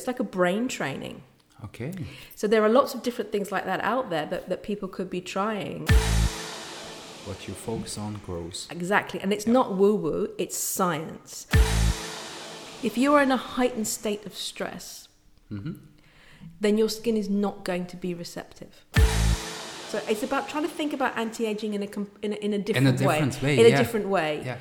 it's like a brain training. Okay. So there are lots of different things like that out there that, that people could be trying. What you focus on grows. Exactly. And it's not woo woo, it's science. If you're in a heightened state of stress, mm-hmm. then your skin is not going to be receptive. So it's about trying to think about anti-aging in a com- in a, different way. in a different, different way, In a yeah. different way. Yeah.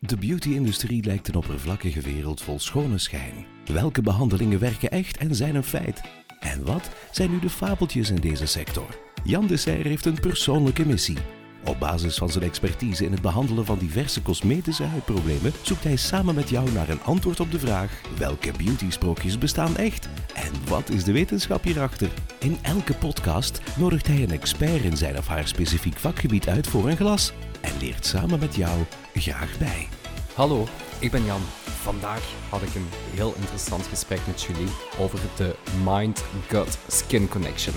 De beauty-industrie lijkt een oppervlakkige wereld vol schone schijn. Welke behandelingen werken echt en zijn een feit? En wat zijn nu de fabeltjes in deze sector? Jan de Serre heeft een persoonlijke missie. Op basis van zijn expertise in het behandelen van diverse cosmetische huidproblemen zoekt hij samen met jou naar een antwoord op de vraag: welke beauty-sprookjes bestaan echt en wat is de wetenschap hierachter? In elke podcast nodigt hij een expert in zijn of haar specifiek vakgebied uit voor een glas en leert samen met jou graag bij. Hallo, ik ben Jan. Vandaag had ik een heel interessant gesprek met Julie over de Mind-Gut-Skin Connection.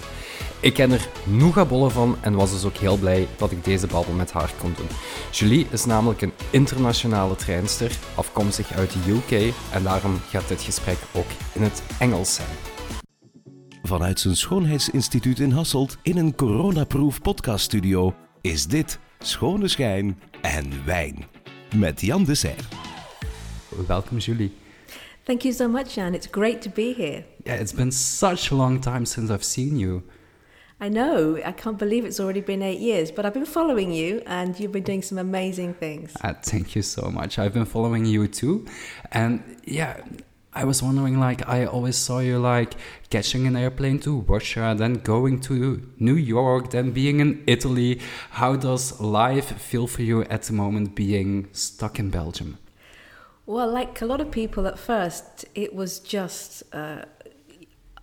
Ik ken er noegabollen van en was dus ook heel blij dat ik deze babbel met haar kon doen. Julie is namelijk een internationale trainster, afkomstig uit de UK en daarom gaat dit gesprek ook in het Engels zijn. Vanuit zijn schoonheidsinstituut in Hasselt in een coronaproof podcaststudio is dit Schone Schijn en Wijn. Met Jan de Serre. Welkom Julie. Thank you so much, Jan. It's great to be here. Yeah, it's been such a long time since I've seen you. I know, I can't believe it's already been eight years, but I've been following you and you've been doing some amazing things. Uh, thank you so much. I've been following you too. And yeah, I was wondering like, I always saw you like catching an airplane to Russia, then going to New York, then being in Italy. How does life feel for you at the moment being stuck in Belgium? Well, like a lot of people at first, it was just uh,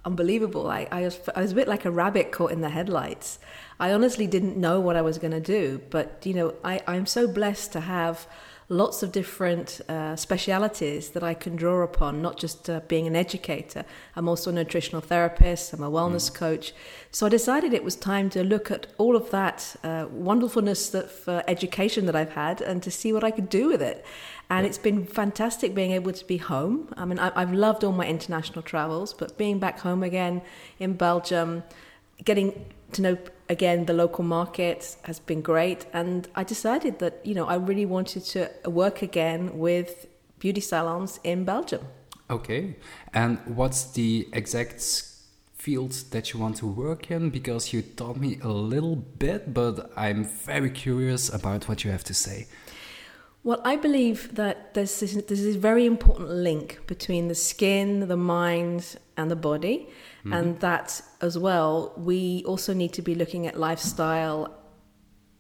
unbelievable. I, I, was, I was a bit like a rabbit caught in the headlights. I honestly didn't know what I was going to do, but you know, I, I'm so blessed to have lots of different uh, specialities that I can draw upon, not just uh, being an educator. I'm also a nutritional therapist, I'm a wellness coach. So I decided it was time to look at all of that uh, wonderfulness of for education that I've had and to see what I could do with it. And it's been fantastic being able to be home. I mean, I, I've loved all my international travels, but being back home again in Belgium, getting to know again the local market has been great. And I decided that, you know, I really wanted to work again with beauty salons in Belgium. Okay. And what's the exact field that you want to work in? Because you taught me a little bit, but I'm very curious about what you have to say. Well, I believe that there's this, there's this very important link between the skin, the mind, and the body. Mm-hmm. And that as well, we also need to be looking at lifestyle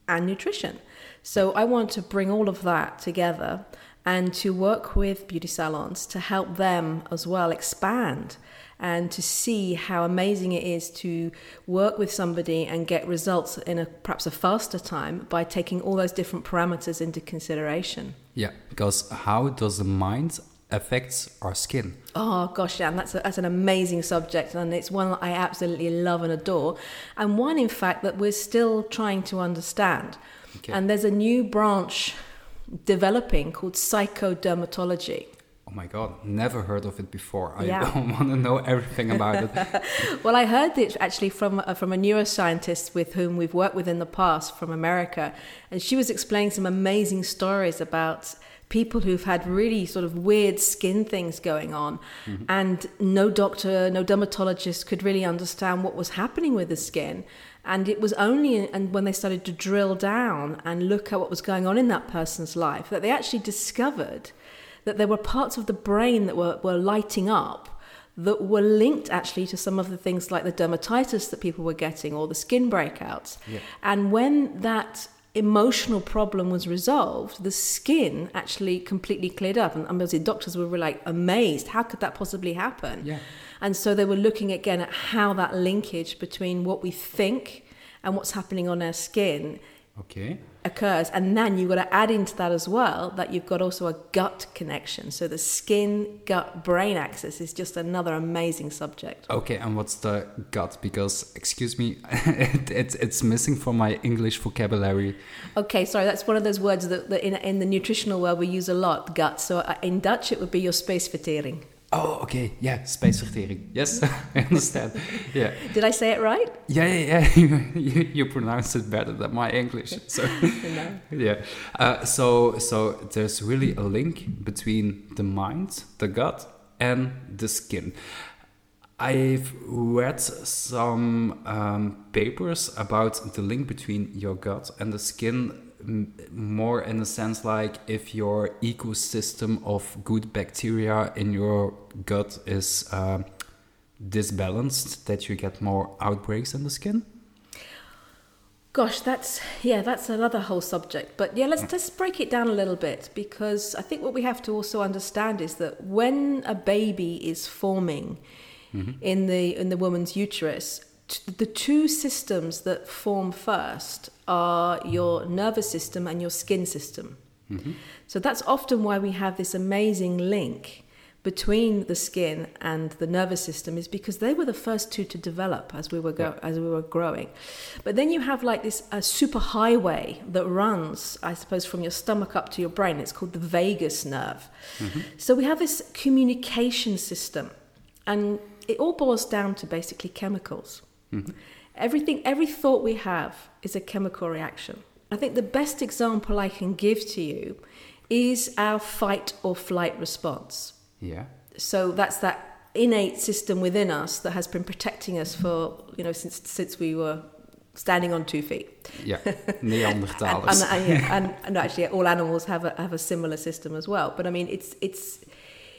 and nutrition. So I want to bring all of that together and to work with beauty salons to help them as well expand and to see how amazing it is to work with somebody and get results in a perhaps a faster time by taking all those different parameters into consideration. Yeah, because how does the mind affects our skin? Oh gosh, Jan, that's a, that's an amazing subject, and it's one I absolutely love and adore, and one in fact that we're still trying to understand. Okay. And there's a new branch developing called psychodermatology. Oh my god, never heard of it before. I Yeah. don't want to know everything about it. Well, I heard it actually from uh, from a neuroscientist with whom we've worked with in the past from America, and she was explaining some amazing stories about people who've had really sort of weird skin things going on, mm-hmm. and no doctor, no dermatologist could really understand what was happening with the skin. And it was only and when they started to drill down and look at what was going on in that person's life that they actually discovered that there were parts of the brain that were, were lighting up that were linked actually to some of the things like the dermatitis that people were getting or the skin breakouts. Yeah. And when that emotional problem was resolved, the skin actually completely cleared up. And obviously, doctors were like amazed. How could that possibly happen? Yeah. And so they were looking again at how that linkage between what we think and what's happening on our skin Okay. Occurs. And then you've got to add into that as well that you've got also a gut connection. So the skin gut brain axis is just another amazing subject. Okay, and what's the gut? Because, excuse me, it, it's, it's missing from my English vocabulary. okay sorry that's one of those words that, that in, in the nutritional world we use a lot gut. So uh, in dutch it would be your spacevitering Oh, okay. Yeah, space spijsvertering. Yes, I understand. Yeah. Did I say it right? Yeah, yeah, yeah. you, you pronounce it better than my English. So, No. yeah. Uh, so, so there's really a link between the mind, the gut, and the skin. I've read some um, papers about the link between your gut and the skin, more in the sense like if your ecosystem of good bacteria in your gut is uh, disbalanced, that you get more outbreaks in the skin. Gosh, that's yeah, that's another whole subject. But yeah, let's just break it down a little bit because I think what we have to also understand is that when a baby is forming in the in the woman's uterus, t- the two systems that form first are your nervous system and your skin system. Mm-hmm. So that's often why we have this amazing link between the skin and the nervous system is because they were the first two to develop as we were go- as we were growing. But then you have like this a super highway that runs, I suppose, from your stomach up to your brain. It's called the vagus nerve. Mm-hmm. So we have this communication system, and it all boils down to basically chemicals. Mm-hmm. Everything, every thought we have is a chemical reaction. I think the best example I can give to you is our fight or flight response. Yeah. So that's that innate system within us that has been protecting us for you know since since we were standing on two feet. Yeah. And, and, and, yeah, and, and actually, all animals have a, have a similar system as well. But I mean, it's it's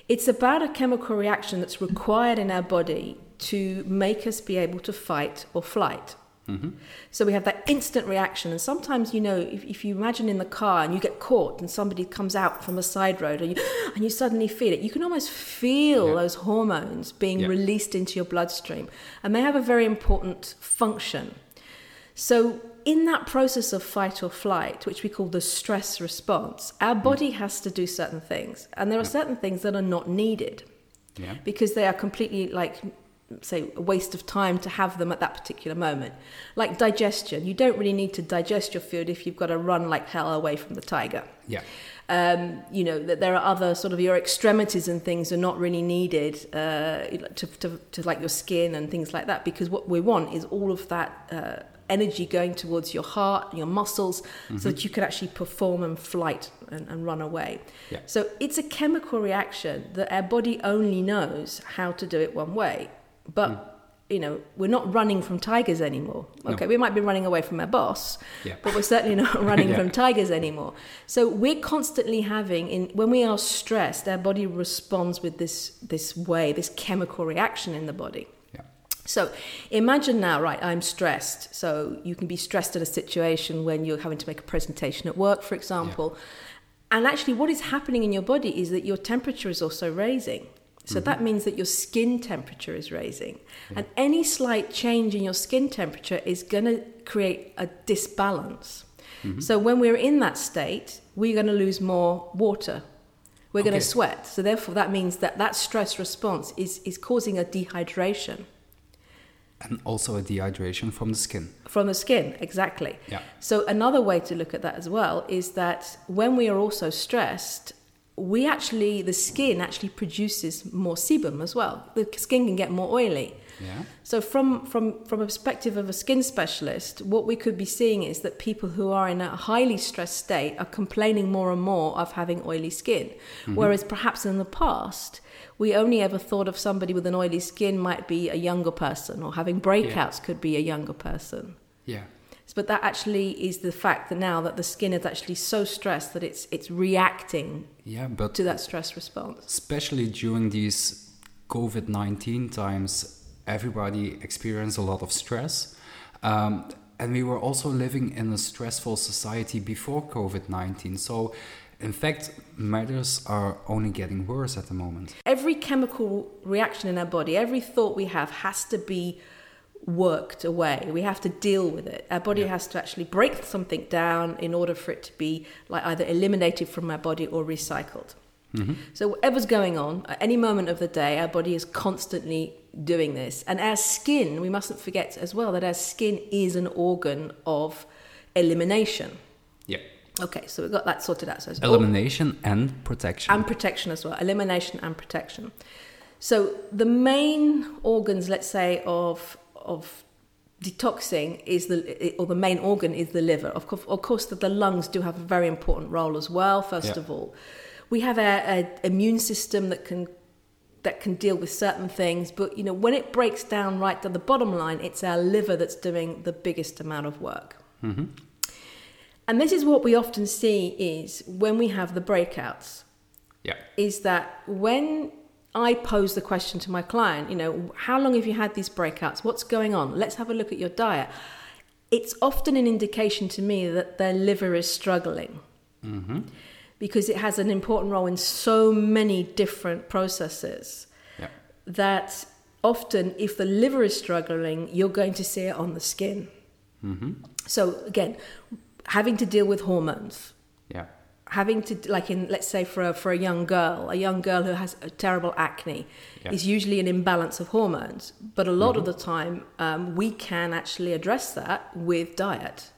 it's about a chemical reaction that's required in our body to make us be able to fight or flight. Mm-hmm. So we have that instant reaction, and sometimes you know, if, if you imagine in the car and you get caught, and somebody comes out from a side road, and you and you suddenly feel it, you can almost feel Yeah. those hormones being Yeah. released into your bloodstream, and they have a very important function. So, in that process of fight or flight, which we call the stress response, our mm. body has to do certain things. And there are certain things that are not needed yeah. because they are completely like, say, a waste of time to have them at that particular moment. Like digestion. You don't really need to digest your food if you've got to run like hell away from the tiger Yeah. um, you know that there are other sort of your extremities and things are not really needed uh, to, to, to like your skin and things like that because what we want is all of that uh, energy going towards your heart your muscles so that you can actually perform and flight and, and run away Yeah. so it's a chemical reaction that our body only knows how to do it one way but hmm. you know we're not running from tigers anymore No. okay we might be running away from our boss Yeah. but we're certainly not running Yeah. from tigers anymore. So we're constantly having in when we are stressed, our body responds with this this way, this chemical reaction in the body. Yeah. So imagine now, right, I'm stressed. So you can be stressed at a situation when you're having to make a presentation at work, for example. And actually what is happening in your body is that your temperature is also raising. So mm-hmm. that means that your skin temperature is raising. And any slight change in your skin temperature is going to create a disbalance. Mm-hmm. So when we're in that state, we're going to lose more water. We're going to sweat. So therefore that means that that stress response is is causing a dehydration And also a dehydration from the skin. from the skin, exactly. Yeah. So another way to look at that as well is that when we are also stressed, we actually the skin actually produces more sebum as well. The skin can get more oily. Yeah. So from from from a perspective of a skin specialist, what we could be seeing is that people who are in a highly stressed state are complaining more and more of having oily skin, mm-hmm. whereas perhaps in the past we only ever thought of somebody with an oily skin might be a younger person or having breakouts could be a younger person. Yeah. But that actually is the fact that now that the skin is actually so stressed that it's it's reacting Yeah, but to that stress response. especially during these COVID 19 times, everybody experienced a lot of stress. Um, and we were also living in a stressful society before COVID 19. So, in fact, matters are only getting worse at the moment. Every chemical reaction in our body, every thought we have has to be worked away. We have to deal with it. Our body Yeah. has to actually break something down in order for it to be like either eliminated from our body or recycled. Mm-hmm. So whatever's going on at any moment of the day, our body is constantly doing this. And our skin, we mustn't forget as well that our skin is an organ of elimination. Yeah. Okay, so we've got that sorted out. So Elimination and protection. and protection as well elimination and protection So the main organs, let's say, of of detoxing is the or the main organ is the liver. Of course, of course, that the lungs do have a very important role as well. First Yeah. of all, we have a, a immune system that can that can deal with certain things, but you know when it breaks down right to the bottom line, it's our liver that's doing the biggest amount of work. Mm-hmm. And this is what we often see is when we have the breakouts Yeah. is that when I pose the question to my client, you know, how long have you had these breakouts? What's going on? Let's have a look at your diet. It's often an indication to me that their liver is struggling mm-hmm. because it has an important role in so many different processes Yeah. that often if the liver is struggling, you're going to see it on the skin. Mm-hmm. So again, having to deal with hormones, Yeah. Having to like in let's say for a, for a young girl a young girl who has a terrible acne Yeah. is usually an imbalance of hormones. But a lot of the time um, we can actually address that with diet.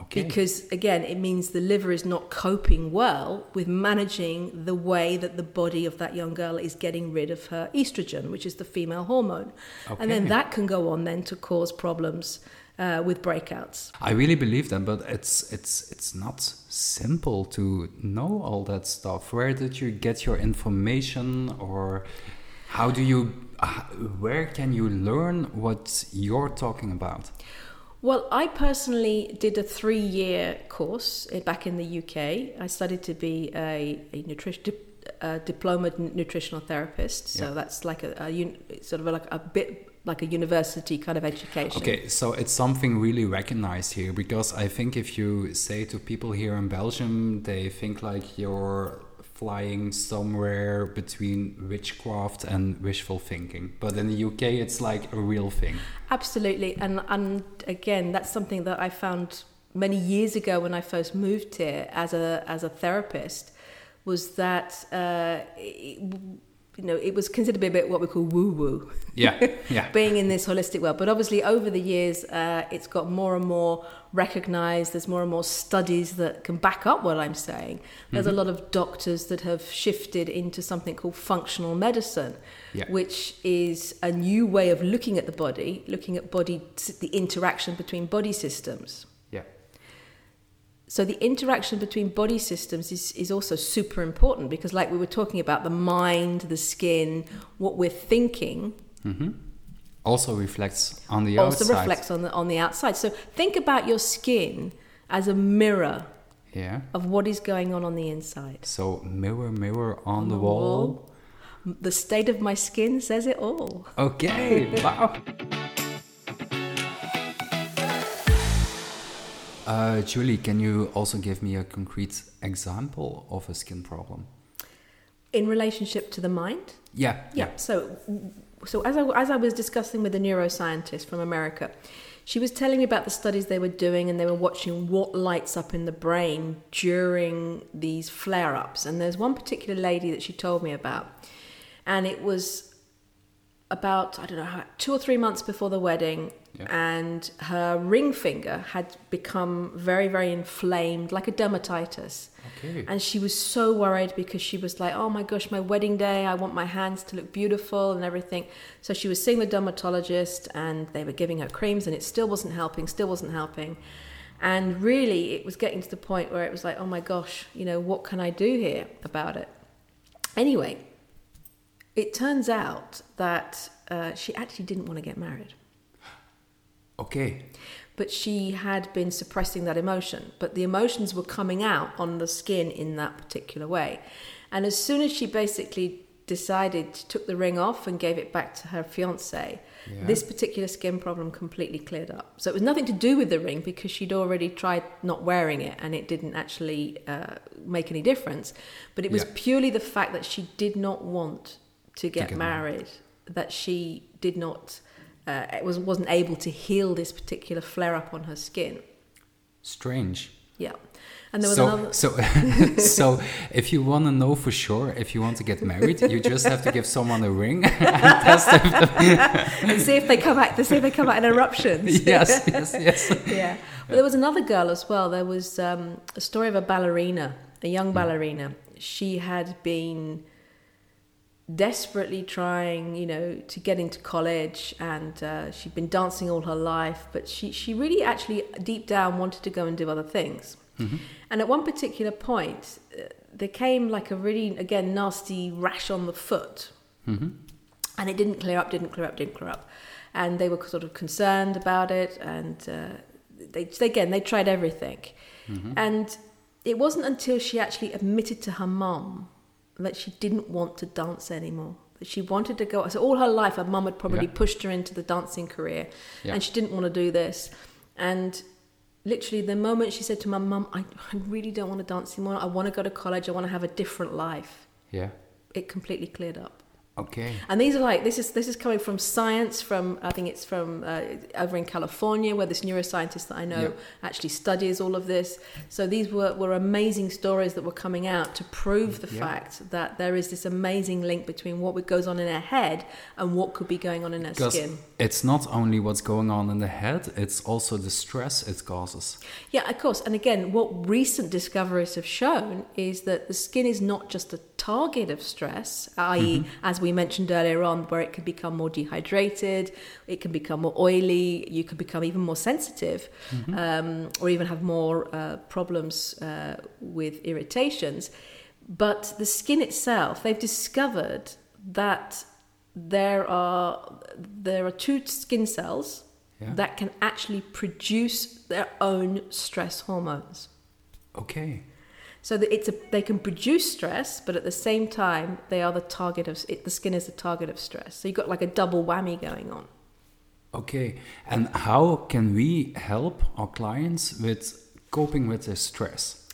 Okay. because again it means the liver is not coping well with managing the way that the body of that young girl is getting rid of her estrogen which is the female hormone. And then that can go on then to cause problems uh, with breakouts I really believe that, but it's it's it's not simple to know all that stuff. Where did you get your information, or how do you? Uh, where can you learn what you're talking about? Well, I personally did a three-year course uh, back in the UK. I studied to be a, a nutrition a diplomaed n- nutritional therapist. So Yeah. that's like a, a sort of like a bit like a university kind of education. Okay, so it's something really recognized here because I think if you say to people here in Belgium, they think like you're flying somewhere between witchcraft and wishful thinking. But in the UK, it's like a real thing. Absolutely, and and again, that's something that I found many years ago when I first moved here as a as a therapist, was that uh, it, you know it was considered to be a bit what we call woo woo. Yeah, yeah. being in this holistic world. But obviously, over the years, uh, it's got more and more recognized. There's more and more studies that can back up what I'm saying. There's a lot of doctors that have shifted into something called functional medicine, Yeah. which is a new way of looking at the body, looking at body, the interaction between body systems. So the interaction between body systems is, is also super important because, like we were talking about, the mind, the skin, what we're thinking mm-hmm. Also reflects on the also outside. reflects on the on the outside. So think about your skin as a mirror Yeah. of what is going on on the inside. So mirror, mirror on, the, wall. The state of my skin says it all. Okay. wow. Uh, Julie, can you also give me a concrete example of a skin problem? In relationship to the mind, Yeah. yeah. So, so as I as I was discussing with a neuroscientist from America, she was telling me about the studies they were doing, and they were watching what lights up in the brain during these flare ups. And there's one particular lady that she told me about, and it was about I don't know how, two or three months before the wedding, Yeah. and her ring finger had become very very inflamed, like a dermatitis. Okay. And she was so worried because she was like, "Oh my gosh, my wedding day! I want my hands to look beautiful and everything." So she was seeing the dermatologist, and they were giving her creams, and it still wasn't helping. Still wasn't helping. And really, it was getting to the point where it was like, "Oh my gosh, you know, what can I do here about it?" Anyway, it turns out that uh, she actually didn't want to get married Okay. but she had been suppressing that emotion. But the emotions were coming out on the skin in that particular way. And as soon as she basically decided, took the ring off and gave it back to her fiance, Yeah. this particular skin problem completely cleared up. So it was nothing to do with the ring because she'd already tried not wearing it and it didn't actually uh, make any difference. But it was Yeah. purely the fact that she did not want to get, get married, that she did not. Uh, it was wasn't able to heal this particular flare up on her skin. Strange. Yeah, and there was so, another. so, so, if you want to know for sure if you want to get married, you just have to give someone a ring and test if and see if they come out. To see if they come out in eruptions. yes, yes, yes. yeah. But there was another girl as well. There was um, a story of a ballerina, a young ballerina. She had been desperately trying, you know, to get into college, and uh, she'd been dancing all her life, but she she really actually deep down wanted to go and do other things. And at one particular point, uh, there came like a really again nasty rash on the foot, and it didn't clear up, didn't clear up, didn't clear up, and they were sort of concerned about it, and uh, they again they tried everything, and it wasn't until she actually admitted to her mum that she didn't want to dance anymore. That she wanted to go. So all her life, her mum had probably Yeah. pushed her into the dancing career, Yeah. and she didn't want to do this. And literally, the moment she said to my mum, I, "I really don't want to dance anymore. I want to go to college. I want to have a different life," Yeah. it completely cleared up. Okay. And these are like this is this is coming from science from I think it's from uh, over in California where this neuroscientist that I know Yeah. actually studies all of this. So these were, were amazing stories that were coming out to prove the Yeah. fact that there is this amazing link between what goes on in our head and what could be going on in our Because skin. it's not only what's going on in the head, it's also the stress it causes. Yeah, of course. And again, what recent discoveries have shown is that the skin is not just a target of stress, i.e., as we mentioned earlier on, where it can become more dehydrated, it can become more oily, you can become even more sensitive, um, or even have more uh, problems uh, with irritations. But the skin itself, they've discovered that there are there are two skin cells Yeah. that can actually produce their own stress hormones. Okay. So that it's a, they can produce stress, but at the same time, they are the target of it, the skin is the target of stress. So you've got like a double whammy going on. Okay. And how can we help our clients with coping with their stress?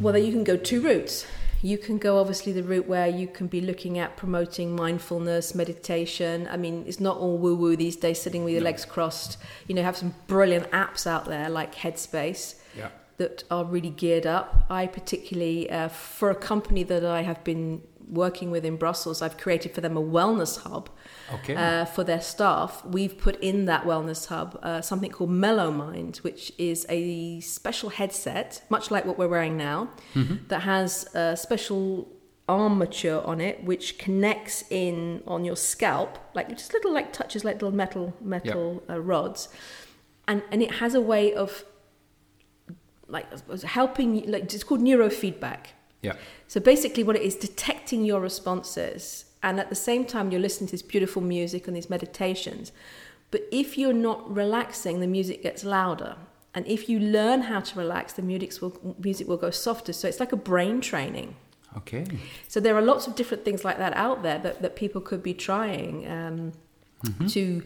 Well, you can go two routes. You can go obviously the route where you can be looking at promoting mindfulness, meditation. I mean, it's not all woo woo these days, sitting with your legs crossed. You know, have some brilliant apps out there like Headspace. That are really geared up. I particularly, uh, for a company that I have been working with in Brussels, I've created for them a wellness hub Okay. uh, for their staff. We've put in that wellness hub uh, something called Mellow Mind, which is a special headset, much like what we're wearing now, that has a special armature on it which connects in on your scalp like just little like touches like little metal metal uh, rods and and it has a way of like helping like it's called neurofeedback. Yeah. so basically what it is detecting your responses and at the same time you're listening to this beautiful music and these meditations. But if you're not relaxing the music gets louder. And if you learn how to relax the music will music will go softer. So it's like a brain training. Okay. so there are lots of different things like that out there that, that people could be trying um, to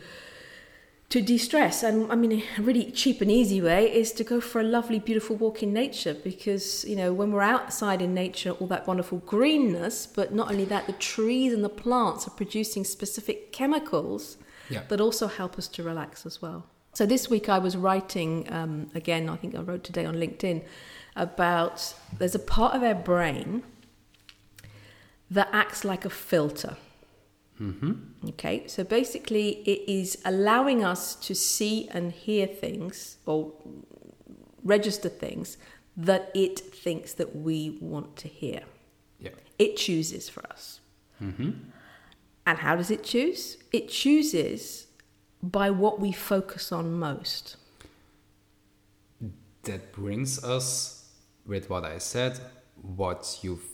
to de-stress and i mean a really cheap and easy way is to go for a lovely beautiful walk in nature because you know when we're outside in nature all that wonderful greenness but not only that the trees and the plants are producing specific chemicals Yeah. that also help us to relax as well so this week i was writing um, again i think i wrote today on linkedin about there's a part of our brain that acts like a filter Mm-hmm. Okay, so basically, it is allowing us to see and hear things or register things that it thinks that we want to hear. Yeah. It chooses for us. Mm-hmm. And how does it choose? It chooses by what we focus on most. That brings us with what I said, what you've,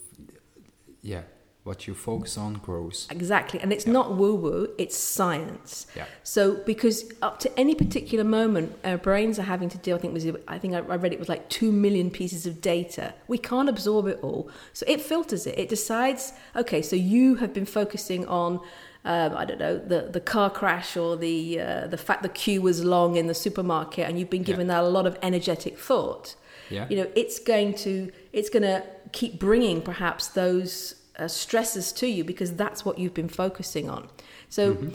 yeah, what you focus on grows. Exactly. And it's not woo woo, it's science. Yeah. So, because up to any particular moment, our brains are having to deal, I think, was, I think I I read it was like 2 million pieces of data. We can't absorb it all. So, it filters it. It decides, okay, so you have been focusing on. Um, I don't know the, the car crash or the uh, the fact the queue was long in the supermarket, and you've been given that a lot of energetic thought. Yeah. You know, it's going to it's going to keep bringing perhaps those uh, stresses to you because that's what you've been focusing on. So,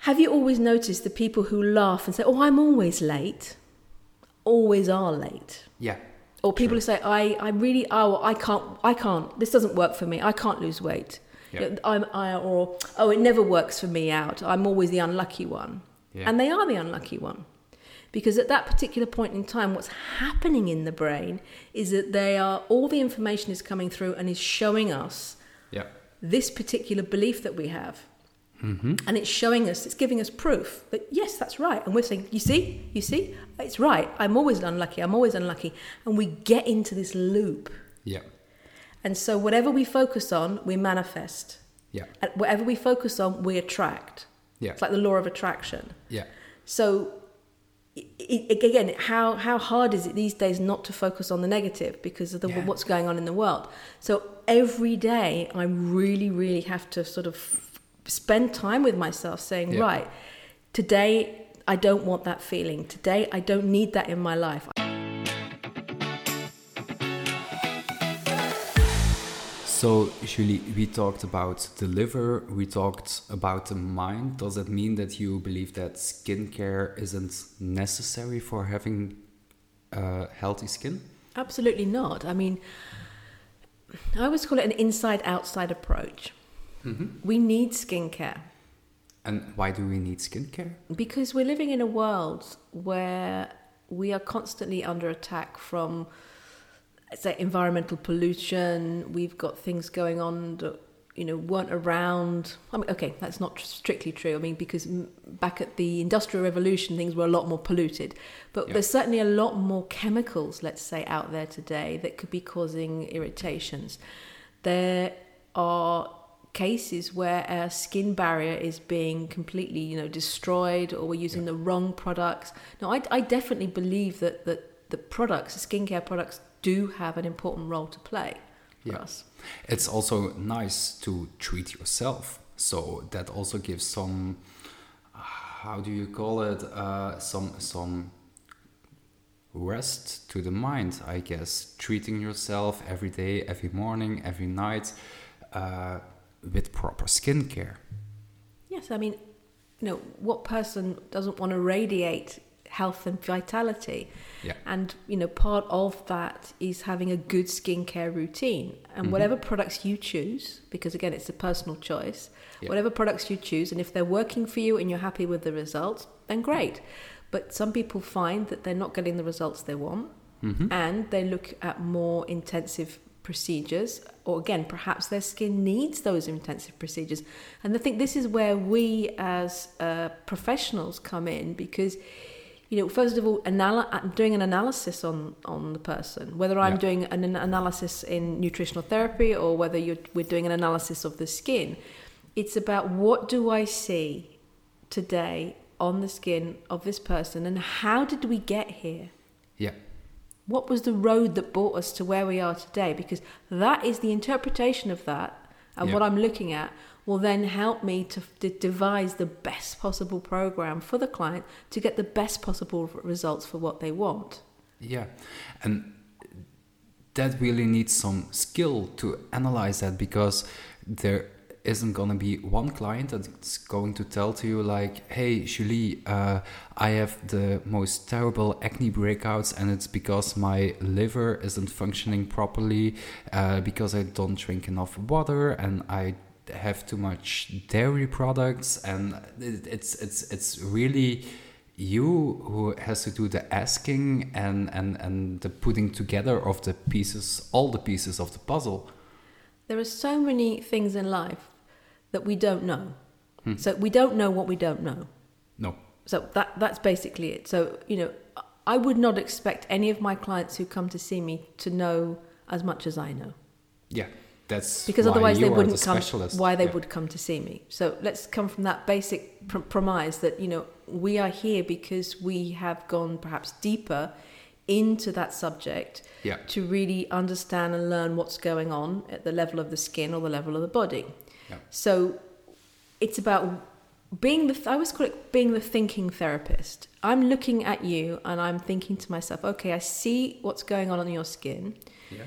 have you always noticed the people who laugh and say, "Oh, I'm always late," always are late? Yeah. Or people who say, "I, I really, oh, I can't, I can't. This doesn't work for me. I can't lose weight." Know, I'm, I, or oh, it never works for me out. I'm always the unlucky one, Yeah. and they are the unlucky one, because at that particular point in time, what's happening in the brain is that they are all the information is coming through and is showing us Yeah. this particular belief that we have. Mm-hmm. And it's showing us, it's giving us proof that yes, that's right. And we're saying, you see, you see, it's right. I'm always unlucky. I'm always unlucky. And we get into this loop. Yeah. And so whatever we focus on, we manifest. Yeah. And whatever we focus on, we attract. Yeah. It's like the law of attraction. Yeah. So i i again, how how hard is it these days not to focus on the negative because of the, Yeah. what's going on in the world? So every day, I really, really have to sort of spend time with myself, saying, Yeah. right, today I don't want that feeling. Today I don't need that in my life. So, Julie, we talked about the liver, we talked about the mind. Does that mean that you believe that skincare isn't necessary for having uh, healthy skin? Absolutely not. I mean, I always call it an inside outside approach. We need skincare. And why do we need skincare? Because we're living in a world where we are constantly under attack from, say, environmental pollution. We've got things going on that you know weren't around. I mean, okay, that's not strictly true. I mean, because back at the Industrial Revolution, things were a lot more polluted. But Yeah. there's certainly a lot more chemicals, let's say, out there today that could be causing irritations. There are cases where our skin barrier is being completely, you know, destroyed, or we're using the wrong products. Now, I, I definitely believe that that the products, the skincare products, do have an important role to play for Yeah. us. It's also nice to treat yourself. So that also gives some, how do you call it? Uh, some some rest to the mind, I guess. Treating yourself every day, every morning, every night, uh, with proper skincare. Yes, I mean, you know, what person doesn't want to radiate health and vitality? Yeah. And, you know, part of that is having a good skincare routine. And whatever products you choose, because again, it's a personal choice, Yeah. whatever products you choose, and if they're working for you and you're happy with the results, then great. But some people find that they're not getting the results they want and they look at more intensive procedures, or again, perhaps their skin needs those intensive procedures. And I think this is where we as uh, professionals come in because, you know, first of all, anal- doing an analysis on, on the person, whether I'm Yeah. doing an, an analysis in nutritional therapy or whether you're, we're doing an analysis of the skin, it's about what do I see today on the skin of this person and how did we get here? Yeah. What was the road that brought us to where we are today? Because that is the interpretation of that, and Yeah. what I'm looking at will then help me to, to devise the best possible program for the client to get the best possible results for what they want. Yeah, and that really needs some skill to analyze that because there isn't gonna be one client that's going to tell to you like, "Hey, Julie, uh, I have the most terrible acne breakouts, and it's because my liver isn't functioning properly, uh, because I don't drink enough water, and I." have too much dairy products and it- it's it's it's really you who has to do the asking and and and the putting together of the pieces all the pieces of the puzzle There are so many things in life that we don't know. Hmm. So we don't know what we don't know. no So that that's basically it. So you know, I would not expect any of my clients who come to see me to know as much as I know. yeah that's because otherwise they wouldn't the come why they Yeah. would come to see me so let's come from that basic pr- premise that you know we are here because we have gone perhaps deeper into that subject Yeah. to really understand and learn what's going on at the level of the skin or the level of the body Yeah. so it's about being the I always call it being the thinking therapist. I'm looking at you and I'm thinking to myself, okay, I see what's going on on your skin. yeah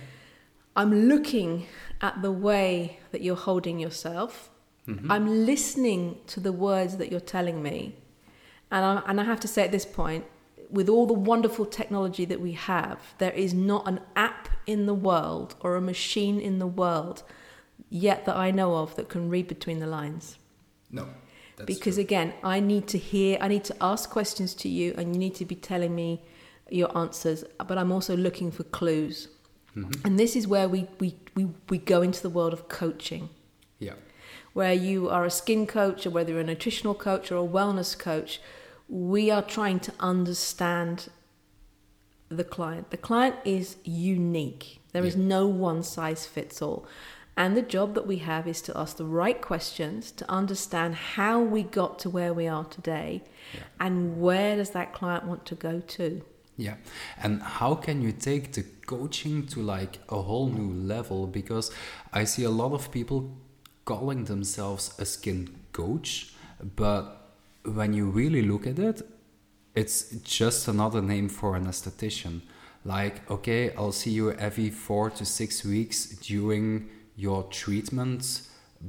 I'm looking at the way that you're holding yourself. Mm-hmm. I'm listening to the words that you're telling me. And I, and I have to say at this point, with all the wonderful technology that we have, there is not an app in the world or a machine in the world yet that I know of that can read between the lines. no that's because true. again, I need to hear, I need to ask questions to you, and you need to be telling me your answers. But I'm also looking for clues. Mm-hmm. And this is where we, we, we, we go into the world of coaching. Yeah. Where you are a skin coach or whether you're a nutritional coach or a wellness coach, we are trying to understand the client. The client is unique. There is Yeah. no one size fits all. And the job that we have is to ask the right questions to understand how we got to where we are today Yeah. and where does that client want to go to. Yeah. And how can you take the coaching to like a whole new level? Because I see a lot of people calling themselves a skin coach, but when you really look at it, it's just another name for an esthetician. Like, okay, I'll see you every four to six weeks during your treatment,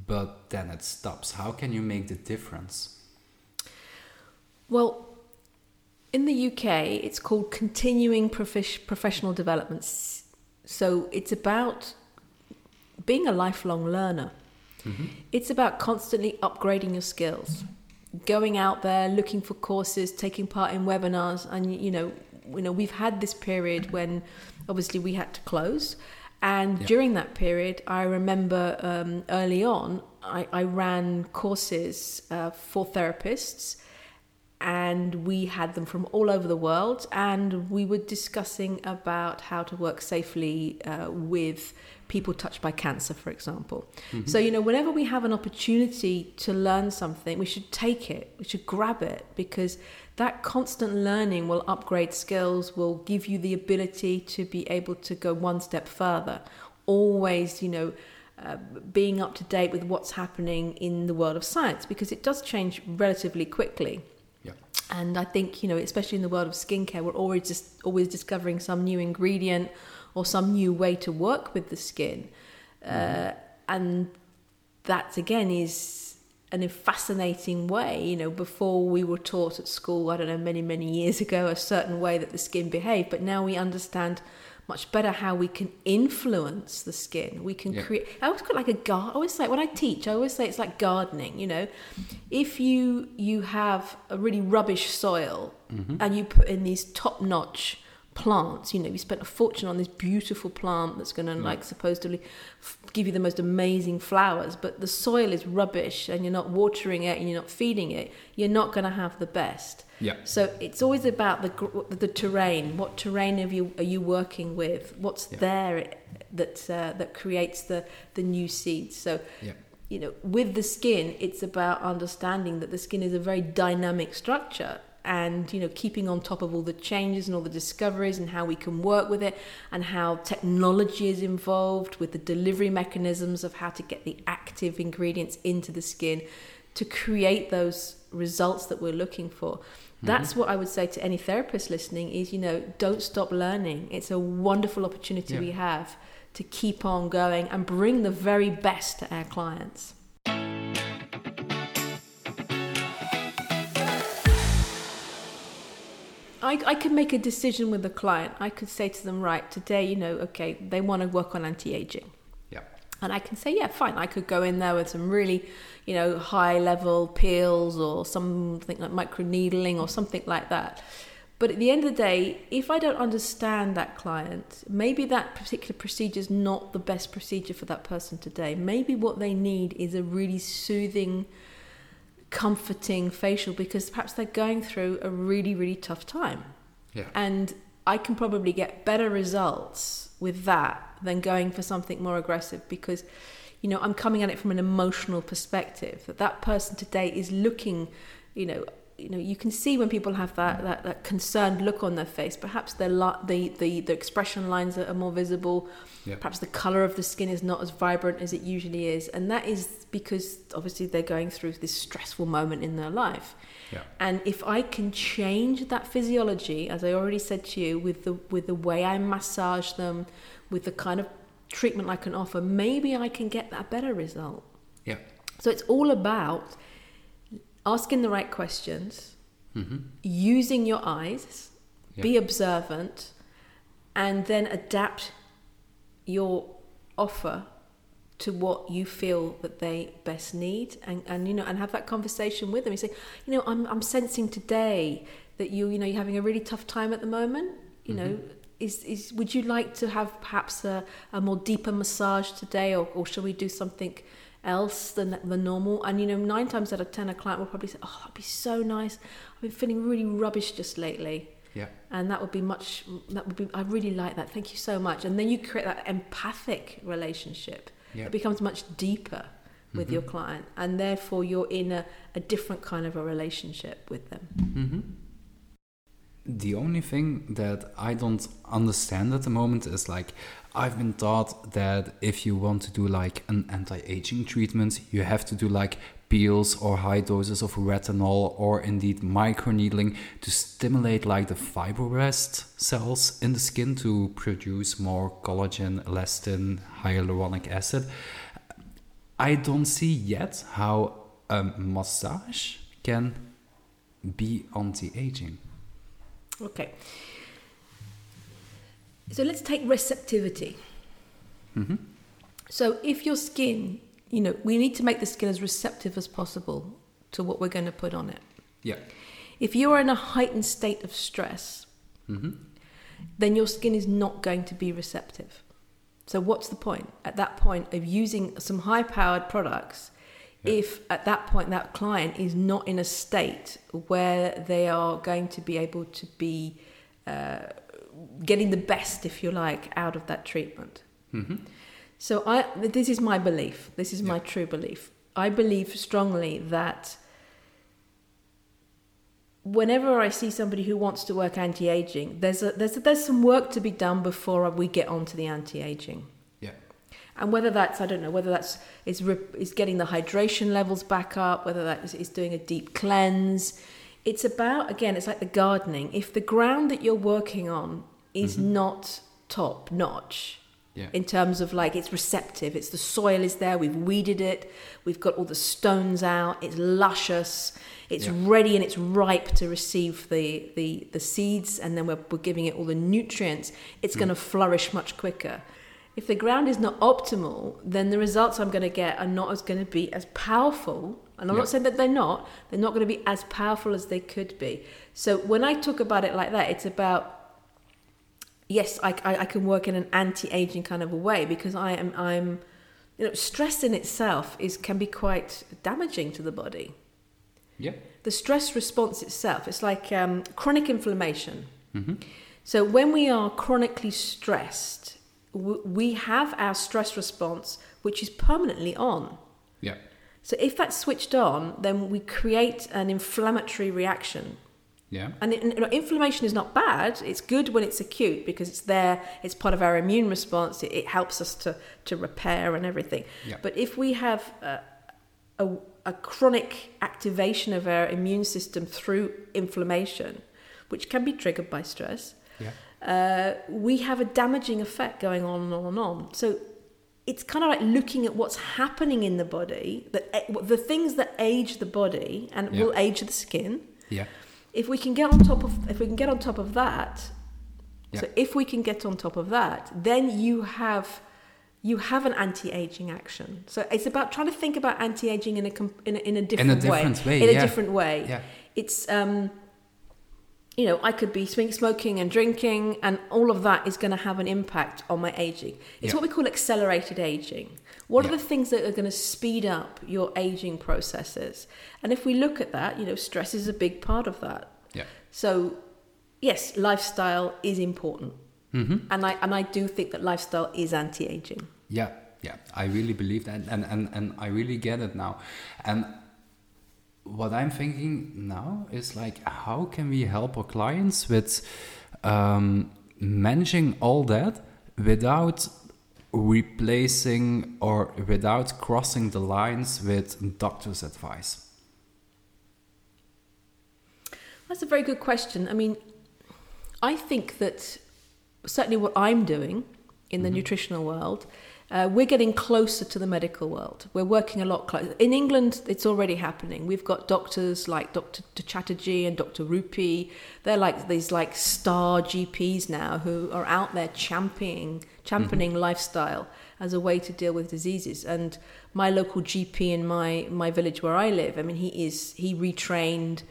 but then it stops. How can you make the difference? Well, in the UK, it's called continuing prof- professional development. So it's about being a lifelong learner. It's about constantly upgrading your skills, going out there, looking for courses, taking part in webinars, and you know, you know, we've had this period when obviously we had to close, and Yeah. during that period, I remember um, early on, I, I ran courses uh, for therapists and we had them from all over the world and we were discussing about how to work safely uh, with people touched by cancer for example. So you know whenever we have an opportunity to learn something we should take it we should grab it because that constant learning will upgrade skills will give you the ability to be able to go one step further. Always you know uh, being up to date with what's happening in the world of science because it does change relatively quickly. And I think, you know, especially in the world of skincare, we're always just always discovering some new ingredient or some new way to work with the skin. Uh, and that again is an fascinating way. You know, before we were taught at school, I don't know, many, many years ago, a certain way that the skin behaved, but now we understand much better how we can influence the skin. We can Yeah. create. I always call it like a gar. I always say when I teach, I always say it's like gardening. You know, if you you have a really rubbish soil mm-hmm. and you put in these top notch plants, you know, you spent a fortune on this beautiful plant that's going to like supposedly f- give you the most amazing flowers, but the soil is rubbish and you're not watering it and you're not feeding it, you're not going to have the best. Yeah. So it's always about the the terrain. What terrain have you are you working with? What's Yeah. there that uh, that creates the the new seeds? So Yeah. you know, with the skin, it's about understanding that the skin is a very dynamic structure and, you know, keeping on top of all the changes and all the discoveries and how we can work with it and how technology is involved with the delivery mechanisms of how to get the active ingredients into the skin to create those results that we're looking for. Mm-hmm. That's what I would say to any therapist listening is, you know, don't stop learning. It's a wonderful opportunity Yeah. we have to keep on going and bring the very best to our clients. I, I could make a decision with the client. I could say to them, right, today, you know, okay, they want to work on anti aging. Yeah. And I can say, yeah, fine. I could go in there with some really, you know, high level peels or something like microneedling or something like that. But at the end of the day, if I don't understand that client, maybe that particular procedure is not the best procedure for that person today. Maybe what they need is a really soothing, comforting facial because perhaps they're going through a really, really tough time. Yeah. And I can probably get better results with that than going for something more aggressive because, you know, I'm coming at it from an emotional perspective that that person today is looking, you know, you know, you can see when people have that, mm. that, that concerned look on their face. Perhaps their li- the, the, the expression lines are, are more visible. Yeah. Perhaps the color of the skin is not as vibrant as it usually is. And that is because obviously they're going through this stressful moment in their life. Yeah. And if I can change that physiology, as I already said to you, with the with the way I massage them, with the kind of treatment I can offer, maybe I can get that better result. Yeah. So it's all about asking the right questions, mm-hmm. using your eyes, be observant, and then adapt your offer to what you feel that they best need and, and you know and have that conversation with them. You say you know I'm, I'm sensing today that you you know you're having a really tough time at the moment. You know mm-hmm. is, is would you like to have perhaps a, a more deeper massage today or, or shall we do something else than the normal. And you know, nine times out of ten, a client will probably say, "Oh, that'd be so nice. I've been feeling really rubbish just lately." Yeah. And that would be much. That would be. I really like that. Thank you so much. And then you create that empathic relationship. Yeah. It becomes much deeper with your client, and therefore you're in a, a different kind of a relationship with them. Mm-hmm. The only thing that I don't understand at the moment is like I've been taught that if you want to do like an anti-aging treatment, you have to do like peels or high doses of retinol or indeed microneedling to stimulate like the fibroblast cells in the skin to produce more collagen, elastin, hyaluronic acid. I don't see yet how a massage can be anti-aging. Okay. So let's take receptivity. Mm-hmm. So if your skin, you know, we need to make the skin as receptive as possible to what we're going to put on it. Yeah. If you are in a heightened state of stress, Mm-hmm. then your skin is not going to be receptive. So what's the point at that point of using some high powered products Yeah. if at that point that client is not in a state where they are going to be able to be uh, getting the best, if you like, out of that treatment? Mm-hmm. So I this is my belief. This is my true belief. I believe strongly that whenever I see somebody who wants to work anti-aging, there's a, there's a, there's some work to be done before we get onto the anti-aging. And whether that's I don't know whether that's is is getting the hydration levels back up, whether that is, is doing a deep cleanse. It's about again, it's like the gardening. If the ground that you're working on is mm-hmm. not top notch, Yeah. in terms of like it's receptive, it's the soil is there, we've weeded it, we've got all the stones out, it's luscious, it's Yeah. ready and it's ripe to receive the, the, the seeds, and then we're, we're giving it all the nutrients, it's mm. going to flourish much quicker. If the ground is not optimal, then the results I'm going to get are not as going to be as powerful. And I'm Yeah. not saying that they're not, they're not going to be as powerful as they could be. So when I talk about it like that, it's about yes, I, I, I can work in an anti-aging kind of a way because I am I'm you know stress in itself is can be quite damaging to the body. Yeah. The stress response itself, it's like um, chronic inflammation. Mm-hmm. So when we are chronically stressed, we have our stress response which is permanently on. Yeah. So if that's switched on, then we create an inflammatory reaction Yeah. and, it, and you know, inflammation is not bad. It's good when it's acute because it's there. It's part of our immune response. It, it helps us to, to repair and everything. Yeah. But if we have a, a, a chronic activation of our immune system through inflammation, which can be triggered by stress, Yeah. Uh, we have a damaging effect going on and on and on. So it's kind of like looking at what's happening in the body, that the things that age the body and Yeah. will age the skin Yeah. if we can get on top of if we can get on top of that Yeah. so if we can get on top of that then you have you have an anti-aging action so it's about trying to think about anti-aging in a in a, in a different, different way, in yeah. a different way Yeah. it's um you know i could be swing- smoking and drinking and all of that is going to have an impact on my aging it's Yeah. what we call accelerated aging what Yeah. are the things that are going to speed up your aging processes and if we look at that you know stress is a big part of that Yeah. so, yes, lifestyle is important, Mm-hmm. and I and I do think that lifestyle is anti-aging. Yeah, yeah, I really believe that, and, and, and I really get it now. And what I'm thinking now is like, how can we help our clients with um, managing all that without replacing or without crossing the lines with doctor's advice? That's a very good question. I mean, I think that certainly what I'm doing in the nutritional world, uh, we're getting closer to the medical world. We're working a lot closer. In England, it's already happening. We've got doctors like Dr. Chatterjee and Dr. Rupy. They're like these like star GPs now who are out there championing championing lifestyle as a way to deal with diseases. And my local GP in my my village where I live, I mean, he is he retrained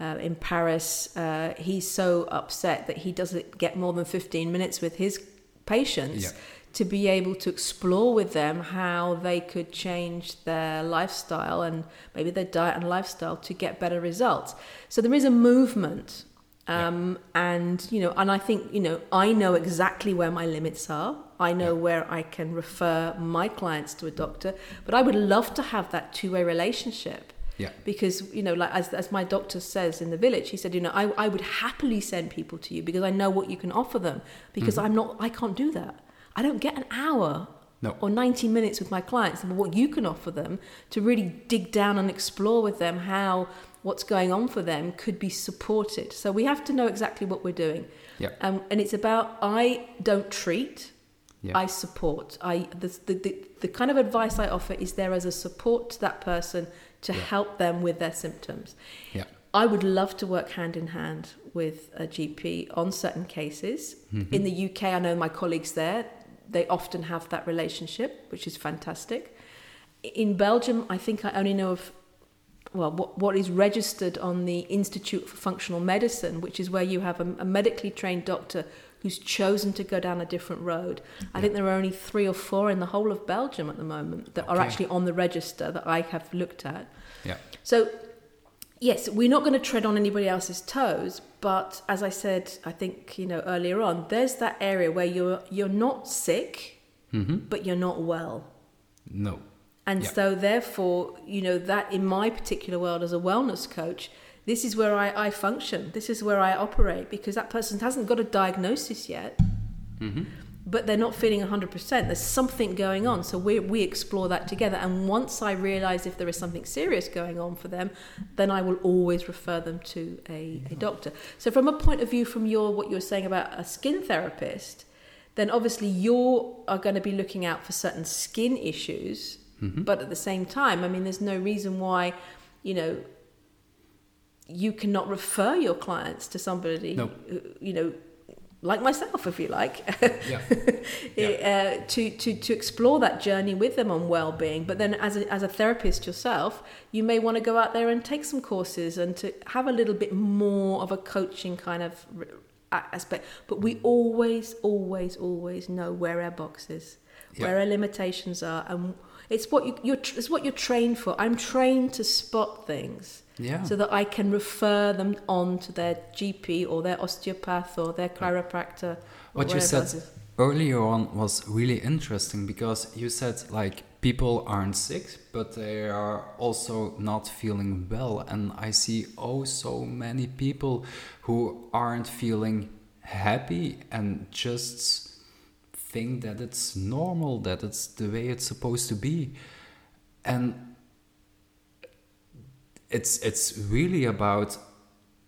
uh, in Paris. Uh, he's so upset that he doesn't get more than 15 minutes with his patients Yeah. To be able to explore with them how they could change their lifestyle and maybe their diet and lifestyle to get better results. So there is a movement. Um, and you know, and I think you know, I know exactly where my limits are. I know where I can refer my clients to a doctor, but I would love to have that two-way relationship. Yeah. Because you know, like as as my doctor says in the village, he said, you know, I I would happily send people to you because I know what you can offer them. Because I'm not, I can't do that. I don't get an hour No. or 90 minutes with my clients and what you can offer them to really dig down and explore with them how what's going on for them could be supported. So we have to know exactly what we're doing. Yeah. Um, and it's about I don't treat, Yeah. I support. I the, the, the, the kind of advice I offer is there as a support to that person to help them with their symptoms. Yeah. I would love to work hand in hand with a GP on certain cases. Mm-hmm. In the UK, I know my colleagues there, they often have that relationship, which is fantastic. In Belgium, I think I only know of well, what, what is registered on the Institute for Functional Medicine, which is where you have a, a medically trained doctor who's chosen to go down a different road. I think there are only three or four in the whole of Belgium at the moment that are actually on the register that I have looked at. Yeah. So, yes, we're not going to tread on anybody else's toes, but as I said, I think you know earlier on, there's that area where you're you're not sick, mm-hmm. but you're not well. No. And Yeah. so, therefore, you know, that in my particular world as a wellness coach, this is where I, I function. This is where I operate because that person hasn't got a diagnosis yet, mm-hmm. But they're not feeling 100%. There's something going on. So, we, we explore that together. And once I realize if there is something serious going on for them, then I will always refer them to a, a doctor. So, from a point of view, from your what you're saying about a skin therapist, then obviously you are going to be looking out for certain skin issues. Mm-hmm. But at the same time, I mean, there's no reason why, you know, you cannot refer your clients to somebody, No. who, you know, like myself, if you like, Yeah. uh, to, to, to explore that journey with them on well-being. But then as a, as a therapist yourself, you may want to go out there and take some courses and to have a little bit more of a coaching kind of aspect. But we always, always, always know where our box is, Yeah. where our limitations are. And it's what, you, you're, it's what you're trained for. I'm trained to spot things Yeah. so that I can refer them on to their GP or their osteopath or their chiropractor. What you said earlier on was really interesting because you said like people aren't sick, but they are also not feeling well. And I see oh so many people who aren't feeling happy and just think that it's normal, that it's the way it's supposed to be. And it's it's really about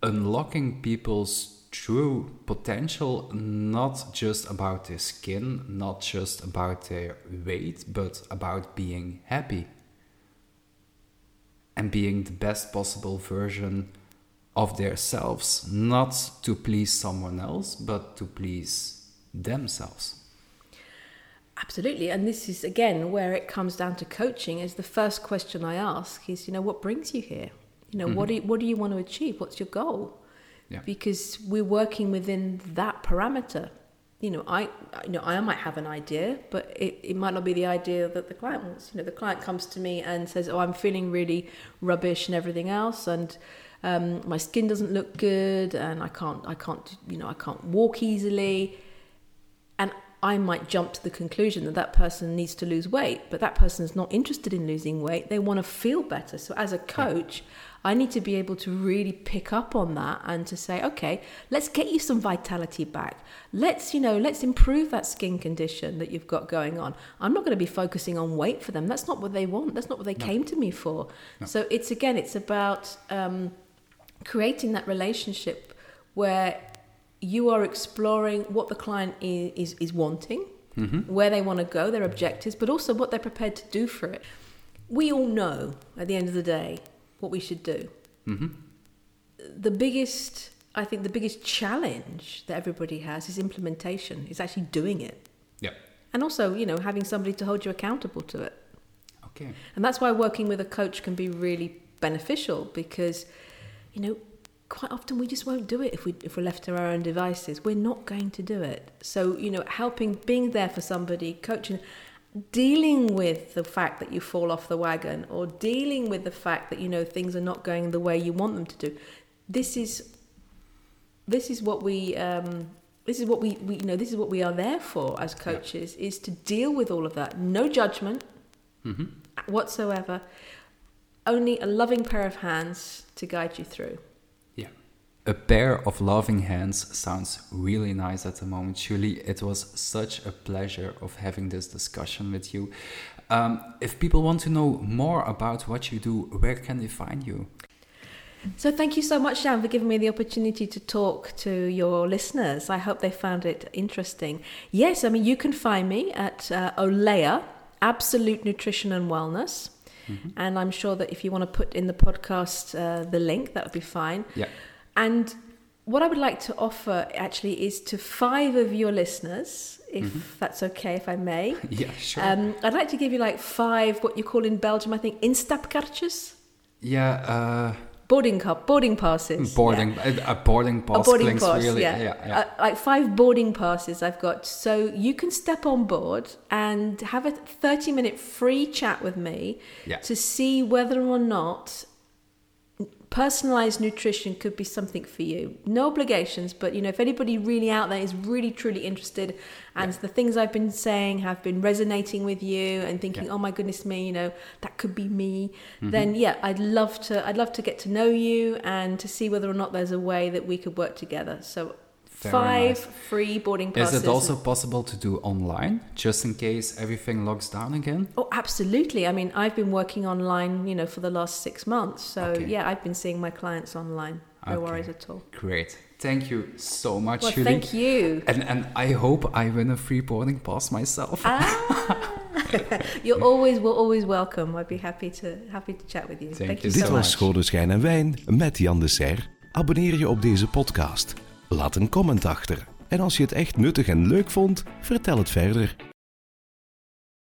unlocking people's true potential not just about their skin not just about their weight but about being happy and being the best possible version of themselves not to please someone else but to please themselves Absolutely. And this is again where it comes down to coaching is the first question I ask is, you know, what brings you here? You know, what do you, what do you want to achieve? What's your goal? Yeah. Because we're working within that parameter. You know, I you know, I might have an idea, but it, it might not be the idea that the client wants. You know, the client comes to me and says, Oh, I'm feeling really rubbish and everything else and um, my skin doesn't look good and I can't I can't you know, I can't walk easily I might jump to the conclusion that that person needs to lose weight, but that person is not interested in losing weight. They want to feel better. So, as a coach, I need to be able to really pick up on that and to say, okay, let's get you some vitality back. Let's, you know, let's improve that skin condition that you've got going on. I'm not going to be focusing on weight for them. That's not what they want. That's not what they came to me for. So, it's again, it's about um, creating that relationship where you are exploring what the client is, is, is wanting, mm-hmm. where they want to go, their objectives, but also what they're prepared to do for it. We all know at the end of the day what we should do. Mm-hmm. The biggest, I think, the biggest challenge that everybody has is implementation, is actually doing it. yeah And also, you know, having somebody to hold you accountable to it. okay And that's why working with a coach can be really beneficial because, you know, quite often we just won't do it if we if we're left to our own devices. We're not going to do it. So you know, helping, being there for somebody, coaching, dealing with the fact that you fall off the wagon, or dealing with the fact that you know things are not going the way you want them to do. This is this is what we um, this is what we, we you know this is what we are there for as coaches yeah. is to deal with all of that. No judgment mm-hmm. whatsoever. Only a loving pair of hands to guide you through. A pair of loving hands sounds really nice at the moment. Julie, it was such a pleasure of having this discussion with you. Um, if people want to know more about what you do, where can they find you? So, thank you so much, Jan, for giving me the opportunity to talk to your listeners. I hope they found it interesting. Yes, I mean, you can find me at uh, Olea, Absolute Nutrition and Wellness. Mm-hmm. And I'm sure that if you want to put in the podcast uh, the link, that would be fine. Yeah. And what I would like to offer actually is to five of your listeners, if mm-hmm. that's okay, if I may. yeah, sure. Um, I'd like to give you like five, what you call in Belgium, I think, instapkaartjes. Yeah. Uh, boarding car, boarding passes. Boarding, yeah. a, boarding pass. A boarding pass, really, yeah. yeah, yeah. Uh, like five boarding passes I've got. So you can step on board and have a 30 minute free chat with me to see whether or not personalized nutrition could be something for you. No obligations, but you know, if anybody really out there is really truly interested and yeah. the things I've been saying have been resonating with you and thinking, yeah. "Oh my goodness me, you know, that could be me." Mm-hmm. Then yeah, I'd love to I'd love to get to know you and to see whether or not there's a way that we could work together. So Five nice. free boarding passes. Is it also possible to do online, just in case everything locks down again? Oh, absolutely. I mean, I've been working online, you know, for the last six months. So okay. yeah, I've been seeing my clients online. No okay. worries at all. Great. Thank you so much, well, Julie. Thank you. And and I hope I win a free boarding pass myself. Ah. You're always, we're always welcome. I'd be happy to happy to chat with you. Thank, Thank you. Dit so was Schone Schijn en Wijn met Jan de Serre. Abonneer je op deze podcast. Laat een comment achter. En als je het echt nuttig en leuk vond, vertel het verder.